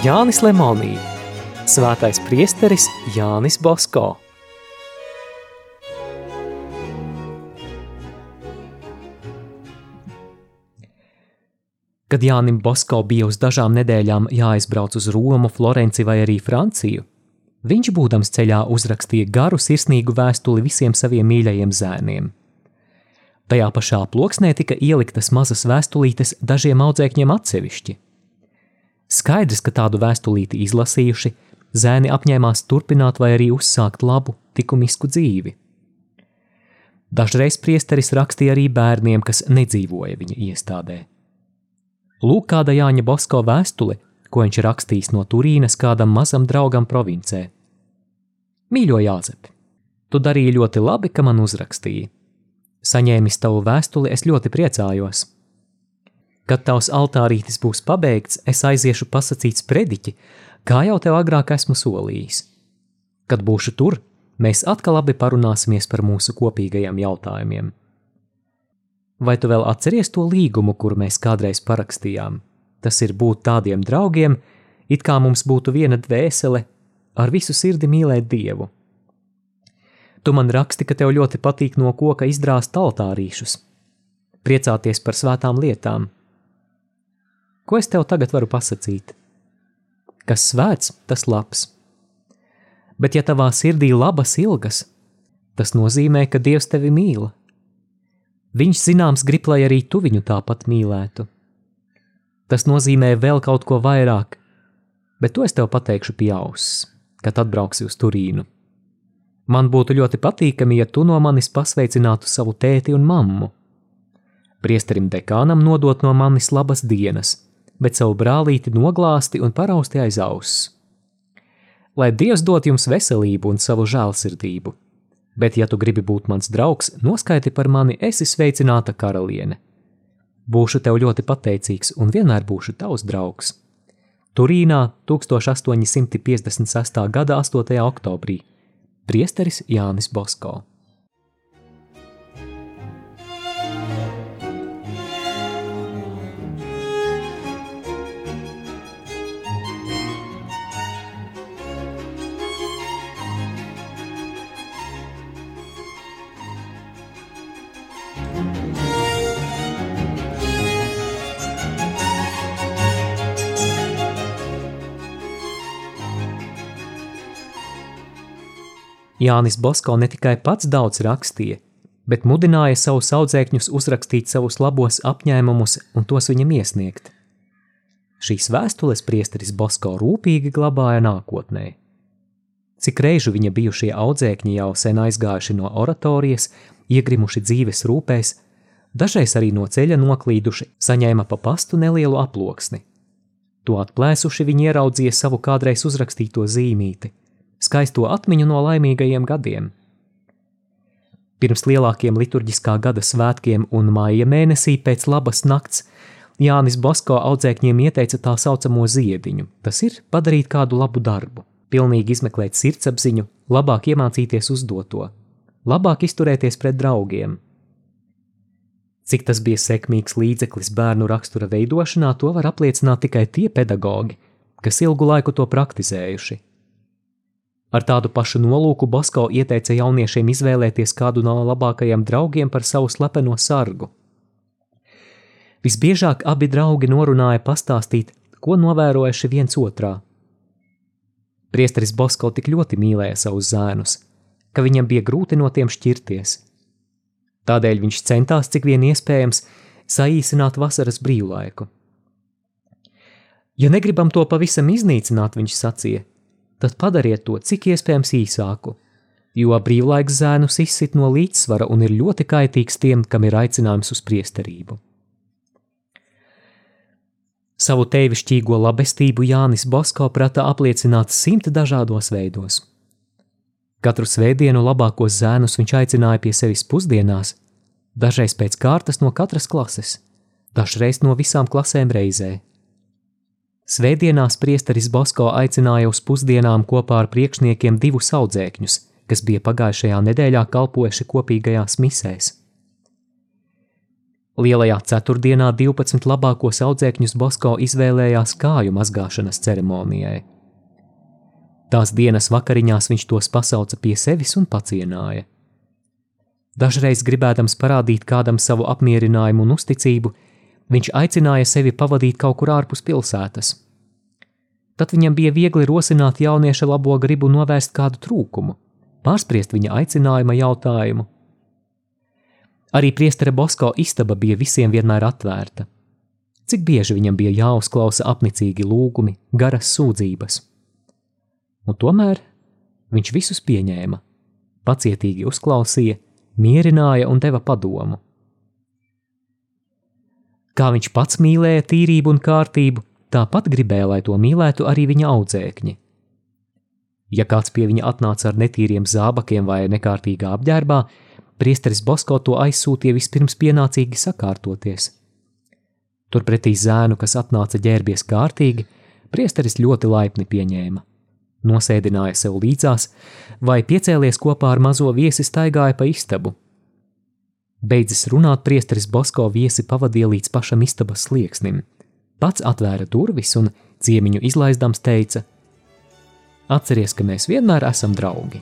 Jānis Lemonī, Svētais priesteris Jānis Bosko. Kad Jānim Bosko bija uz dažām nedēļām jāizbrauc uz Romu, Florenci vai arī Franciju, viņš būdams ceļā uzrakstīja garu sirsnīgu vēstuli visiem saviem mīļajiem zēniem. Tajā pašā ploksnē tika ieliktas mazas vēstulītes dažiem audzēkņiem atsevišķi. Skaidrs, ka tādu vēstulīti izlasījuši, zēni apņēmās turpināt vai arī uzsākt labu, likumisku dzīvi. Dažreiz priesteris rakstīja arī bērniem, kas nedzīvoja viņa iestādē. Lūk, kāda Jāņa Bosko vēstule, ko viņš rakstīs no Turīnas kādam mazam draugam provincē. Mīļo Jāzep, tu darīji ļoti labi, ka man uzrakstīji. Saņēmis tavu vēstuli, es ļoti priecājos. Kad tavs altārītis būs pabeigts, es aiziešu pasakīt sprediķi, kā jau tev agrāk esmu solījis. Kad būšu tur, mēs atkal abi parunāsimies par mūsu kopīgajiem jautājumiem. Vai tu vēl atceries to līgumu, kuru mēs kādreiz parakstījām? Tas ir būt tādiem draugiem, it kā mums būtu viena dvēsele, ar visu sirdi mīlēt Dievu. Tu man raksti, ka tev ļoti patīk no koka izdrāzt altārīšus, priecāties par svētām lietām. Ko es tev tagad varu pasakīt? Kas svēts, tas labs. Bet ja tavā sirdī labas ilgas, tas nozīmē, ka Dievs tevi mīl. Viņš zināms grib, lai arī tu viņu tāpat mīlētu. Tas nozīmē vēl kaut ko vairāk, bet to es tev pateikšu pie auss, kad atbrauksi uz Turīnu. Man būtu ļoti patīkami, ja tu no manis pasveicinātu savu tēti un mammu. Priesterim dekānam nodot no manis labas dienas, bet savu brālīti noglāsti un parausti aiz auss. Lai Dievs dot jums veselību un savu žēlsirdību, bet, ja tu gribi būt mans draugs, noskaiti par mani, esi sveicināta karaliene. Būšu tev ļoti pateicīgs un vienmēr būšu tavs draugs. Turīnā 1856. gada 8. oktobrī Priesteris Jānis Bosko. Jānis Bosko ne tikai pats daudz rakstīja, bet mudināja savus audzēkņus uzrakstīt savus labos apņēmumus un tos viņam iesniegt. Šīs vēstules priesteris Bosko rūpīgi glabāja nākotnē. Cik reižu viņa bijušie audzēkņi jau sen aizgājuši no oratorijas, iegrimuši dzīves rūpēs, dažreiz arī no ceļa noklīduši, saņēma pa pastu nelielu aploksni. To atplēsuši viņi ieraudzīja savu kādreiz uzrakstīto zīmīti – skaisto atmiņu no laimīgajiem gadiem. Pirms lielākiem liturģiskā gada svētkiem un māja mēnesī pēc labas nakts Jānis Bosko audzēkņiem ieteica tā saucamo ziediņu, tas ir padarīt kādu labu darbu, pilnīgi izmeklēt sirdsapziņu, labāk iemācīties uzdoto, labāk izturēties pret draugiem. Cik tas bija sekmīgs līdzeklis bērnu rakstura veidošanā, to var apliecināt tikai tie pedagogi, kas ilgu laiku to praktizējuši. Ar tādu pašu nolūku Basko ieteica jauniešiem izvēlēties kādu no labākajiem draugiem par savu slepeno sargu. Visbiežāk abi draugi norunāja pastāstīt, ko novērojuši viens otrā. Priesteris Basko tik ļoti mīlēja savus zēnus, ka viņam bija grūti no tiem šķirties. Tādēļ viņš centās, cik vien iespējams, saīsināt vasaras brīvlaiku. Ja negribam to pavisam iznīcināt, viņš sacīja, tad padariet to cik iespējams īsāku, jo brīvlaiks zēnus izsit no līdzsvara un ir ļoti kaitīgs tiem, kam ir aicinājums uz priesterību. Savu tēvišķīgo labestību Jānis Bosko prata apliecināt simt dažādos veidos. Katru svētdienu labākos zēnus viņš aicināja pie sevis pusdienās, dažreiz pēc kārtas no katras klases, dažreiz no visām klasēm reizē. Svētdienās priesteris Bosko aicināja uz pusdienām kopā ar priekšniekiem divus audzēkņus, kas bija pagājušajā nedēļā kalpojuši kopīgajās misēs. Lielajā ceturtdienā 12 labākos audzēkņus Bosko izvēlējās kāju mazgāšanas ceremonijai. Tās dienas vakariņās viņš tos pasauca pie sevis un pacienāja. Dažreiz gribēdams parādīt kādam savu apmierinājumu un uzticību, viņš aicināja sevi pavadīt kaut kur ārpus pilsētas. Tad viņam bija viegli rosināt jaunieša labo gribu novērst kādu trūkumu, pārspriest viņa aicinājuma jautājumu. Arī priestera Bosko istaba bija visiem vienmēr atvērta. Cik bieži viņam bija jāuzklausa apnicīgi lūgumi, garas sūdzības. Un tomēr viņš visus pieņēma, pacietīgi uzklausīja, mierināja un deva padomu. Kā viņš pats mīlēja tīrību un kārtību, tāpat gribēja, lai to mīlētu arī viņa audzēkņi. Ja kāds pie viņa atnāca ar netīriem zābakiem vai nekārtīgā apģērbā, priesteris Bosko to aizsūtīja vispirms pienācīgi sakārtoties. Turpretī zēnu, kas atnāca ģērbies kārtīgi, priesteris ļoti laipni pieņēma. Nosēdināja sev līdzās, vai piecēlies kopā ar mazo viesi staigāja pa istabu. Beidzis runāt, priesteris Bosko viesi pavadīja līdz pašam istabas slieksnim. Pats atvēra durvis un ciemiņu izlaizdams teica: Atceries, ka mēs vienmēr esam draugi!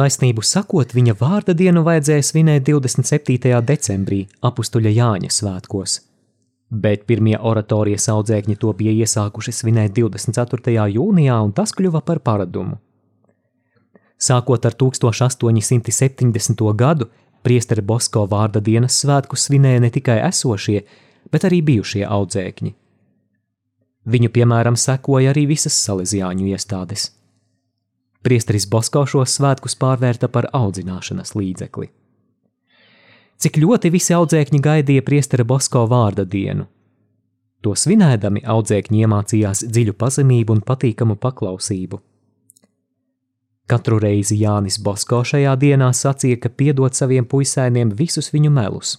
Taisnību sakot, viņa vārda dienu vajadzēja svinēt 27. decembrī, apstuļa Jāņa svētkos, bet pirmie oratorijas audzēkņi to bija iesākuši svinēt 24. jūnijā, un tas kļuva par paradumu. Sākot ar 1870. gadu, priesteri Bosko vārda dienas svētku svinēja ne tikai esošie, bet arī bijušie audzēkņi. Viņu piemēram sekoja arī visas salīdzjāņu iestādes. Priesteris Bosko šos svētkus pārvērta par audzināšanas līdzekli. Cik ļoti visi audzēkņi gaidīja priestera Bosko vārda dienu. To svinēdami audzēkņi iemācījās dziļu pazemību un patīkamu paklausību. Katru reizi Jānis Bosko šajā dienā sacīja, ka piedod saviem puisēniem visus viņu melus.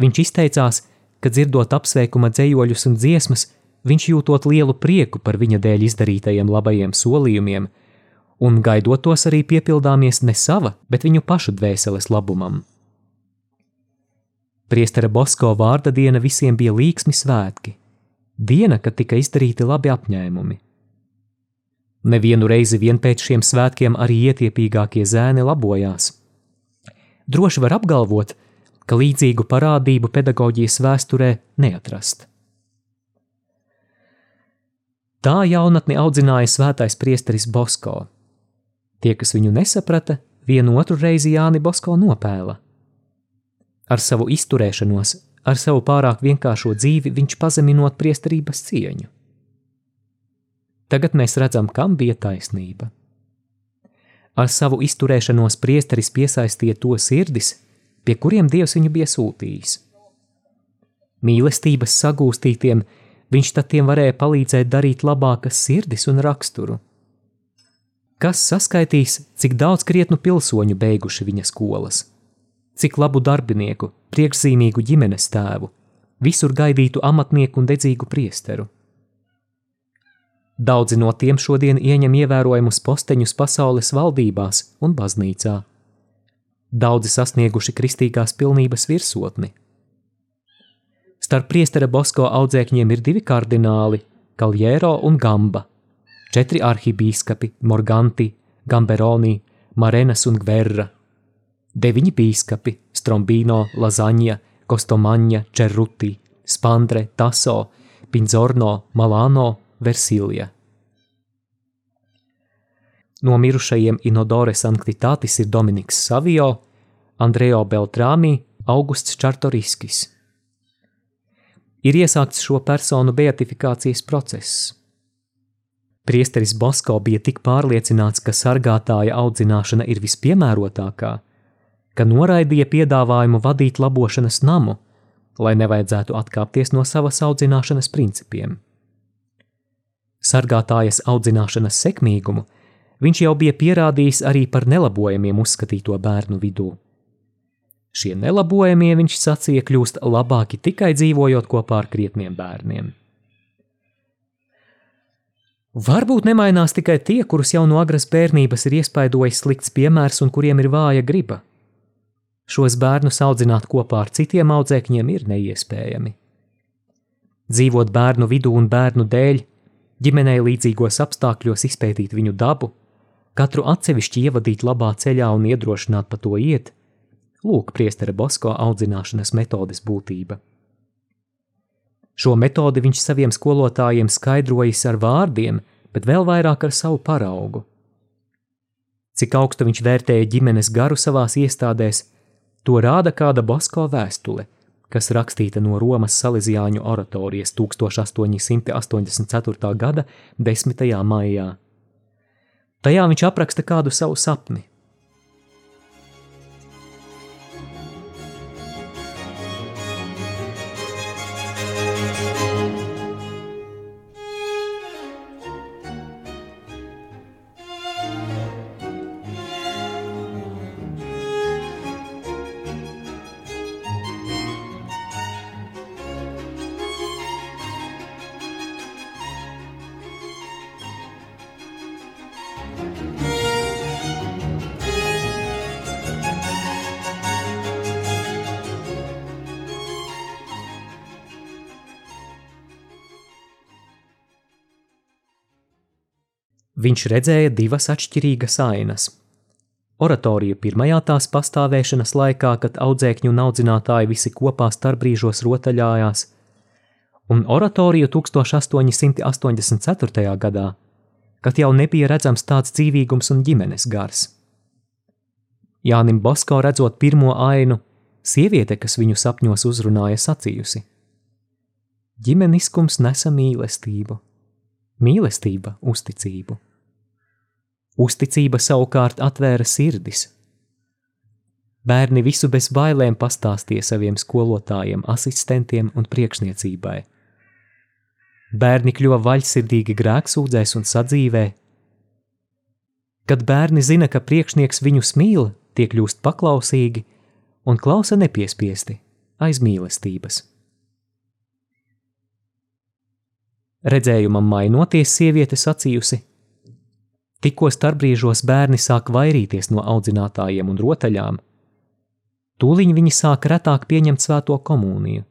Viņš izteicās, ka dzirdot apsveikuma dzējoļus un dziesmas, viņš jūtot lielu prieku par viņa dēļ izdarītajiem labajiem solījumiem, un gaidot tos arī piepildāmies ne sava, bet viņu pašu dvēseles labumam. Priestera Bosko vārda diena visiem bija līksmi svētki, diena, kad tika izdarīti labi apņēmumi. Nevienu reizi vien pēc šiem svētkiem arī ietiepīgākie zēni labojās. Droši var apgalvot, ka līdzīgu parādību pedagoģijas vēsturē neatrast. Tā jaunatni audzināja svētais priesteris Bosko. Tie, kas viņu nesaprata, vienu otru reizi Jāni Bosko nopēla. Ar savu izturēšanos, ar savu pārāk vienkāršo dzīvi viņš pazeminot priesterības cieņu. Tagad mēs redzam, kam bija taisnība. Ar savu izturēšanos priesteris piesaistīja to sirdis, pie kuriem Dievs viņu bija sūtījis. Mīlestības sagūstītiem viņš tad tiem varēja palīdzēt darīt labākas sirdis un raksturu. Kas saskaitīs, cik daudz krietnu pilsoņu beiguši viņa skolas, cik labu darbinieku, priekšzīmīgu ģimenes tēvu, visur gaidītu amatnieku un dedzīgu priesteru. Daudzi no tiem šodien ieņem ievērojamus posteņus pasaules valdībās un baznīcā. Daudzi sasnieguši kristīgās pilnības virsotni, Starp priestera Bosko audzēkņiem ir divi kardināli - Kaljēro un Gamba, četri arhibīskapi - Morganti, Gamberoni, Marenas un Gverra, deviņi bīskapi - Strombino, Lazaņa, Kostomaņa, Čerruti, Spandre, Taso, Pinzorno, Malāno, Versilija. No mirušajiem Inodore Sanktitātis ir Dominiks Savio, Andreo Beltrāmi, Augusts Čartoriskis ir iesākts šo personu beatifikācijas process. Priesteris Bosko bija tik pārliecināts, ka sargātāja audzināšana ir vispiemērotākā, ka noraidīja piedāvājumu vadīt labošanas namu, lai nevajadzētu atkāpties no savas audzināšanas principiem. Sargātājas audzināšanas sekmīgumu viņš jau bija pierādījis arī par nelabojamiem uzskatīto bērnu vidū. Šie nelabojamie, viņš sacīja, kļūst labāki tikai dzīvojot kopā ar krietniem bērniem. Varbūt nemainās tikai tie, kurus jau no agras bērnības ir iespaidojis slikts piemērs un kuriem ir vāja griba. Šos bērnus audzināt kopā ar citiem audzēkņiem ir neiespējami. Dzīvot bērnu vidū un bērnu dēļ, ģimenei līdzīgos apstākļos izpētīt viņu dabu, katru atsevišķi ievadīt labā ceļā un iedrošināt pa to iet, lūk, priestera Bosko audzināšanas metodes būtība. Šo metodi viņš saviem skolotājiem skaidrojis ar vārdiem, bet vēl vairāk ar savu paraugu. Cik augstu viņš vērtēja ģimenes garu savās iestādēs, to rāda kāda Bosko vēstule, kas rakstīta no Romas Salīzijāņu oratorijas 1884. gada 10. maijā. Tajā viņš apraksta kādu savu sapni. Viņš redzēja divas atšķirīgas ainas. Oratoriju pirmajā tās pastāvēšanas laikā, kad audzēkņi un audzinātāji visi kopā starpbrīžos rotaļājās, un oratoriju 1884. gadā, kad jau nebija redzams tāds dzīvīgums un ģimenes gars. Jānim Bosko redzot pirmo ainu, sieviete, kas viņu sapņos uzrunāja, sacījusi: Ģimeniskums nesa mīlestību, mīlestība uzticību. Uzticība savukārt atvēra sirdis. Bērni visu bez bailēm pastāstīja saviem skolotājiem, asistentiem un priekšniecībai. Bērni kļuva vaļsirdīgi grēksūdzēs un sadzīvē. Kad bērni zina, ka priekšnieks viņus mīl, tie kļūst paklausīgi un klausa nepiespiesti, aiz mīlestības. Redzējumam mainoties, sieviete sacījusi: Tikko starpbrīžos bērni sāk vairīties no audzinātājiem un rotaļām, tūliņ viņi sāk retāk pieņemt svēto komuniju.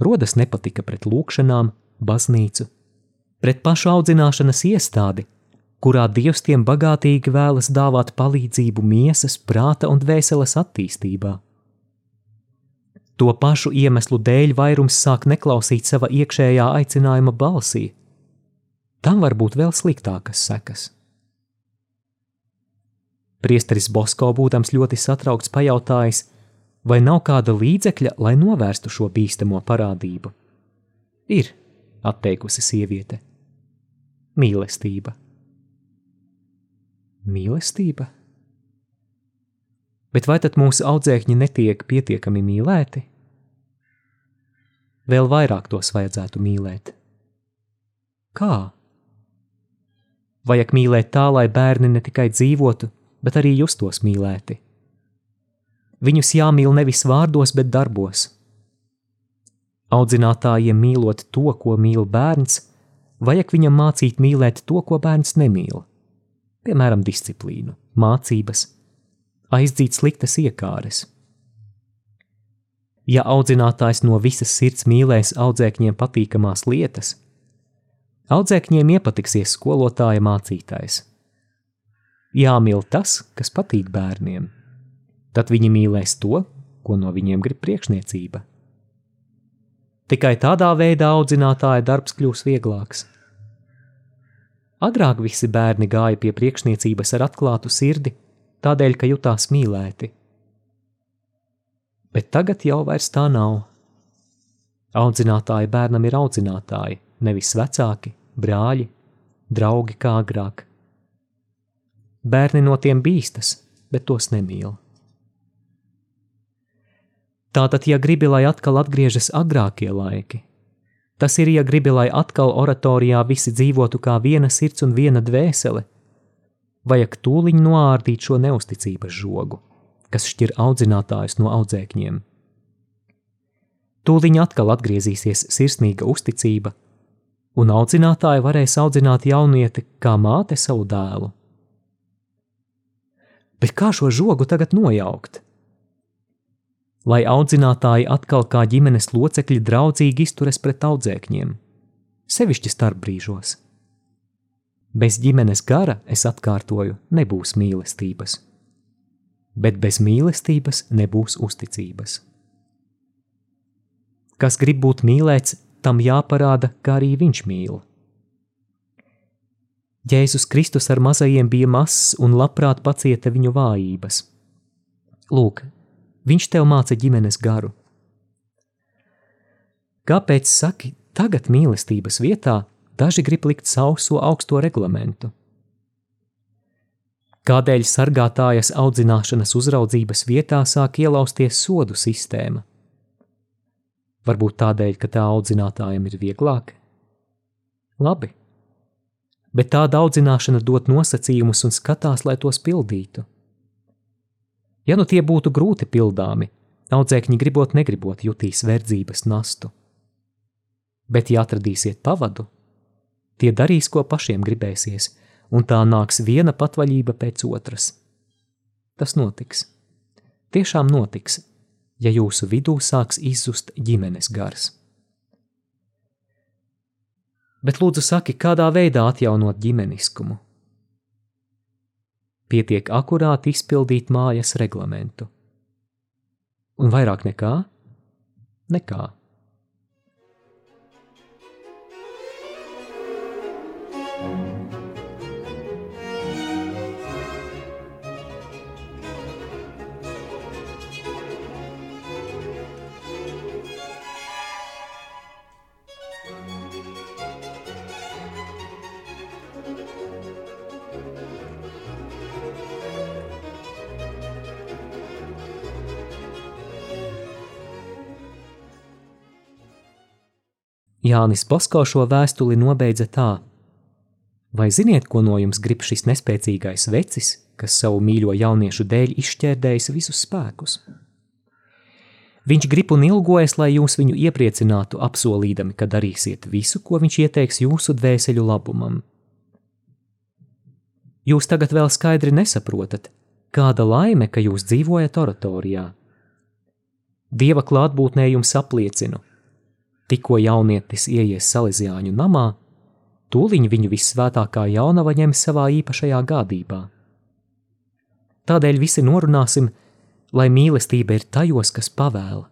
Rodas nepatika pret lūkšanām, baznīcu, pret pašu audzināšanas iestādi, kurā Dievs tiem bagātīgi vēlas dāvāt palīdzību miesas, prāta un dvēseles attīstībā. To pašu iemeslu dēļ vairums sāk neklausīt sava iekšējā aicinājuma balsī. Tam var būt vēl sliktākas sekas. Priesteris Bosko, būdams ļoti satraukts, pajautājis, vai nav kāda līdzekļa, lai novērstu šo bīstamo parādību. Ir, atteikusi sieviete. Mīlestība. Mīlestība? Bet vai tad mūsu audzēkņi netiek pietiekami mīlēti? Vēl vairāk tos vajadzētu mīlēt. Kā? Vajag mīlēt tā, lai bērni ne tikai dzīvotu, bet arī justos mīlēti. Viņus jāmīl nevis vārdos, bet darbos. Audzinātājiem mīlot to, ko mīl bērns, vajag viņam mācīt mīlēt to, ko bērns nemīl. Piemēram, disciplīnu, mācības, aizdzīt sliktas iekāres. Ja audzinātājs no visas sirds mīlēs audzēkņiem patīkamās lietas, audzēkņiem iepatiksies skolotāja mācītājs jāmīl tas, kas patīk bērniem. Tad viņi mīlēs to, ko no viņiem grib priekšniecība. Tikai tādā veidā audzinātāja darbs kļūs vieglāks. Agrāk visi bērni gāja pie priekšniecības ar atklātu sirdi, tādēļ, ka jutās mīlēti. Bet tagad jau vairs tā nav. Audzinātāji bērnam ir audzinātāji, nevis vecāki, brāļi, draugi kā agrāk. Bērni no tiem bīstas, bet tos nemīl. Tātad, ja gribi, lai atkal atgriežas agrākie laiki, tas ir, ja gribi, lai atkal oratorijā visi dzīvotu kā viena sirds un viena dvēsele, vajag tūliņ noārdīt šo neusticības žogu, kas šķir audzinātājus no audzēkņiem. Tūliņ atkal atgriezīsies sirsnīga uzticība, un audzinātāji varēs audzināt jaunieti kā māte savu dēlu. Bet kā šo žogu tagad nojaukt? lai audzinātāji atkal kā ģimenes locekļi draudzīgi izturas pret audzēkņiem, sevišķi starp brīžos. Bez ģimenes gara, es atkārtoju, nebūs mīlestības, bet bez mīlestības nebūs uzticības. Kas grib būt mīlēts, tam jāparāda, kā arī viņš mīl. Jēzus Kristus ar mazajiem bija mazs un labprāt pacieta viņu vājības. Lūk, Viņš tev māca ģimenes garu. Kāpēc saki, tagad mīlestības vietā daži grib likt sauso augsto reglamentu? Kādēļ sargātājas audzināšanas uzraudzības vietā sāk ielausties sodu sistēma? Varbūt tādēļ, ka tā audzinātājiem ir vieglāk? Labi, bet tāda audzināšana dod nosacījumus un skatās, lai tos pildītu. Ja nu tie būtu grūti pildāmi, audzēkņi gribot negribot jutīs verdzības nastu. Bet, ja atradīsiet pavadu, tie darīs, ko pašiem gribēsies, un tā nāks viena patvaļība pēc otras. Tas notiks. Tiešām notiks, ja jūsu vidū sāks izzust ģimenes gars. Bet lūdzu saki, kādā veidā atjaunot ģimeniskumu? pietiek akurāti izpildīt mājas reglamentu. Un vairāk nekā? Nekā. Jānis Bosko šo vēstuli nobeidza tā: Vai ziniet, ko no jums grib šis nespēcīgais vecis, kas savu mīļo jauniešu dēļ izšķērdējis visus spēkus? Viņš grib un ilgojas, lai jūs viņu iepriecinātu, apsolīdami, ka darīsiet visu, ko viņš ieteiks jūsu dvēseļu labumam. Jūs tagad vēl skaidri nesaprotat, kāda laime, ka jūs dzīvojat oratorijā. Dieva klātbūtnē jums apliecinu, Tikko jaunietis ieies Salīzjāņu namā, tūliņ viņu visvētākā jaunava ņem savā īpašajā gādībā. Tādēļ visi norunāsim, lai mīlestība ir tajos, kas pavēla,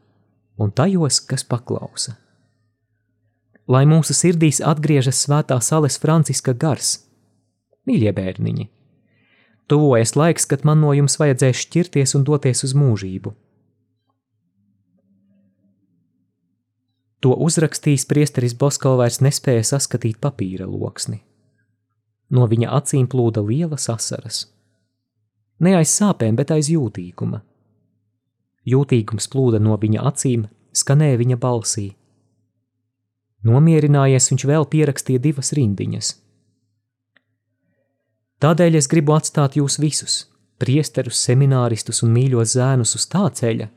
un tajos, kas paklausa. Lai mūsu sirdīs atgriežas svētā sales Franciska gars, mīļie bērniņi, tuvojas laiks, kad man no jums vajadzēs šķirties un doties uz mūžību To uzrakstījis priesteris Bosko vairs nespēja saskatīt papīra loksni. No viņa acīm plūda lielas asaras. Ne aiz sāpēm, bet aiz jūtīguma. Jūtīgums plūda no viņa acīm, skanēja viņa balsī. Nomierinājies, viņš vēl pierakstīja divas rindiņas. Tādēļ es gribu atstāt jūs visus, priesterus, semināristus un mīļos zēnus uz tā ceļa,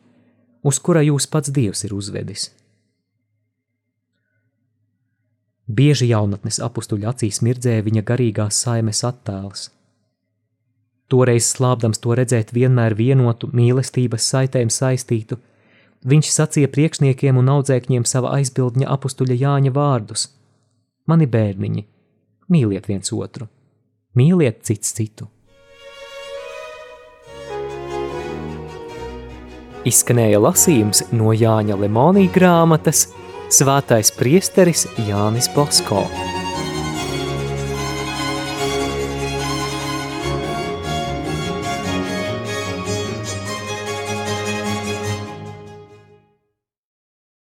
uz kura jūs pats Dievs ir uzvedis. Bieži jaunatnes apstuļa acīs mirdzēja viņa garīgās saimes attēls. Toreiz slāpdams to redzēt vienmēr vienotu, mīlestības saitēm saistītu, viņš sacīja priekšniekiem un audzēkņiem sava aizbildņa apstuļa Jāņa vārdus: Mani bērniņi, mīliet viens otru, mīliet cits citu! Izskanēja lasījums no Jāņa Lemonija grāmatas Svētais priesteris Jānis Bosko.